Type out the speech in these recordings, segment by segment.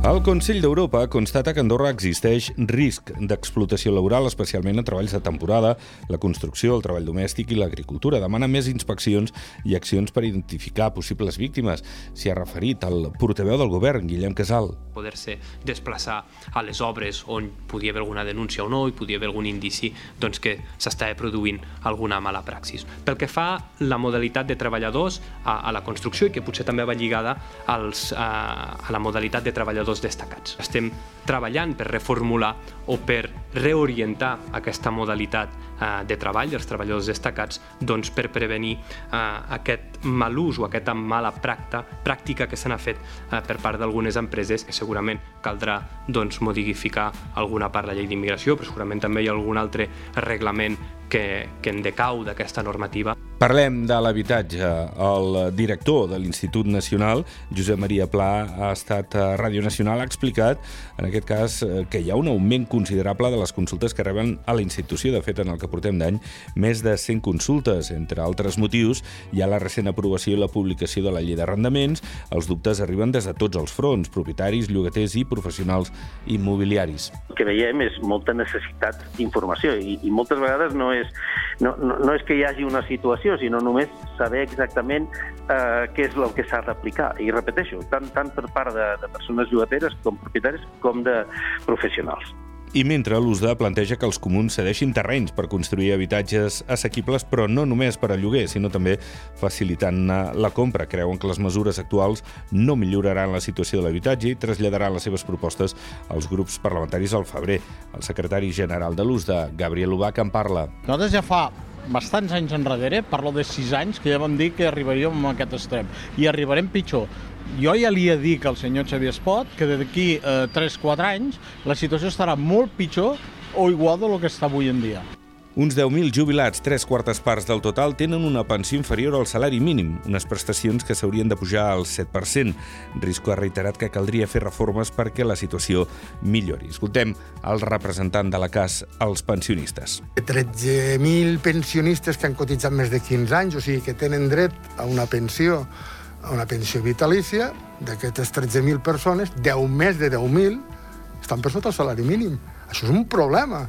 El Consell d'Europa constata que a Andorra existeix risc d'explotació laboral, especialment en treballs de temporada, la construcció, el treball domèstic i l'agricultura. Demana més inspeccions i accions per identificar possibles víctimes. S'hi ha referit el portaveu del govern, Guillem Casal. Poder-se desplaçar a les obres on podia haver alguna denúncia o no i podia haver algun indici doncs, que s'estava produint alguna mala praxis. Pel que fa la modalitat de treballadors a, a la construcció i que potser també va lligada als, a, a la modalitat de treballadors treballadors destacats. Estem treballant per reformular o per reorientar aquesta modalitat eh, de treball dels treballadors destacats doncs, per prevenir eh, aquest mal ús o aquesta mala practa, pràctica que se n'ha fet eh, per part d'algunes empreses que segurament caldrà doncs, modificar alguna part de la llei d'immigració, però segurament també hi ha algun altre reglament que, que en decau d'aquesta normativa. Parlem de l'habitatge. El director de l'Institut Nacional, Josep Maria Pla, ha estat a Ràdio Nacional, ha explicat, en aquest cas, eh, que hi ha un augment considerable de les consultes que reben a la institució. De fet, en el que portem d'any, més de 100 consultes. Entre altres motius, hi ha la recent aprovació i la publicació de la llei d'arrendaments. Els dubtes arriben des de tots els fronts, propietaris, llogaters i professionals immobiliaris. Que veiem és molta necessitat d'informació i, i moltes vegades no és, no, no, no és que hi hagi una situació, sinó només saber exactament eh, què és el que s'ha d'aplicar. I repeteixo, tant, tant per part de, de persones llogateres com propietaris com de professionals. I mentre l'USDA planteja que els comuns cedeixin terrenys per construir habitatges assequibles, però no només per a lloguer, sinó també facilitant la compra. Creuen que les mesures actuals no milloraran la situació de l'habitatge i traslladaran les seves propostes als grups parlamentaris al febrer. El secretari general de l'USDA, Gabriel Ubach, en parla. Nosaltres ja fa bastants anys enrere, parlo de sis anys, que ja vam dir que arribaríem a aquest extrem. I arribarem pitjor jo ja li he dit al senyor Xavier Espot que d'aquí eh, 3-4 anys la situació estarà molt pitjor o igual de lo que està avui en dia. Uns 10.000 jubilats, tres quartes parts del total, tenen una pensió inferior al salari mínim, unes prestacions que s'haurien de pujar al 7%. Risco ha reiterat que caldria fer reformes perquè la situació millori. Escoltem el representant de la CAS als pensionistes. 13.000 pensionistes que han cotitzat més de 15 anys, o sigui que tenen dret a una pensió a una pensió vitalícia, d'aquestes 13.000 persones, 10 més de 10.000 estan per sota el salari mínim. Això és un problema.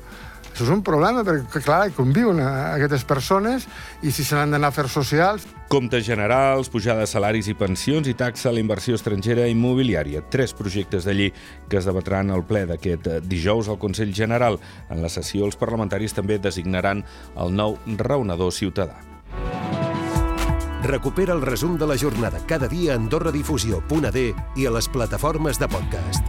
Això és un problema perquè, clar, hi conviuen aquestes persones i si se n'han d'anar a fer socials... Comptes generals, pujada de salaris i pensions i taxa a la inversió estrangera immobiliària. Tres projectes de llei que es debatran al ple d'aquest dijous al Consell General. En la sessió, els parlamentaris també designaran el nou raonador ciutadà. Recupera el resum de la jornada cada dia a AndorraDifusió.d i a les plataformes de podcast.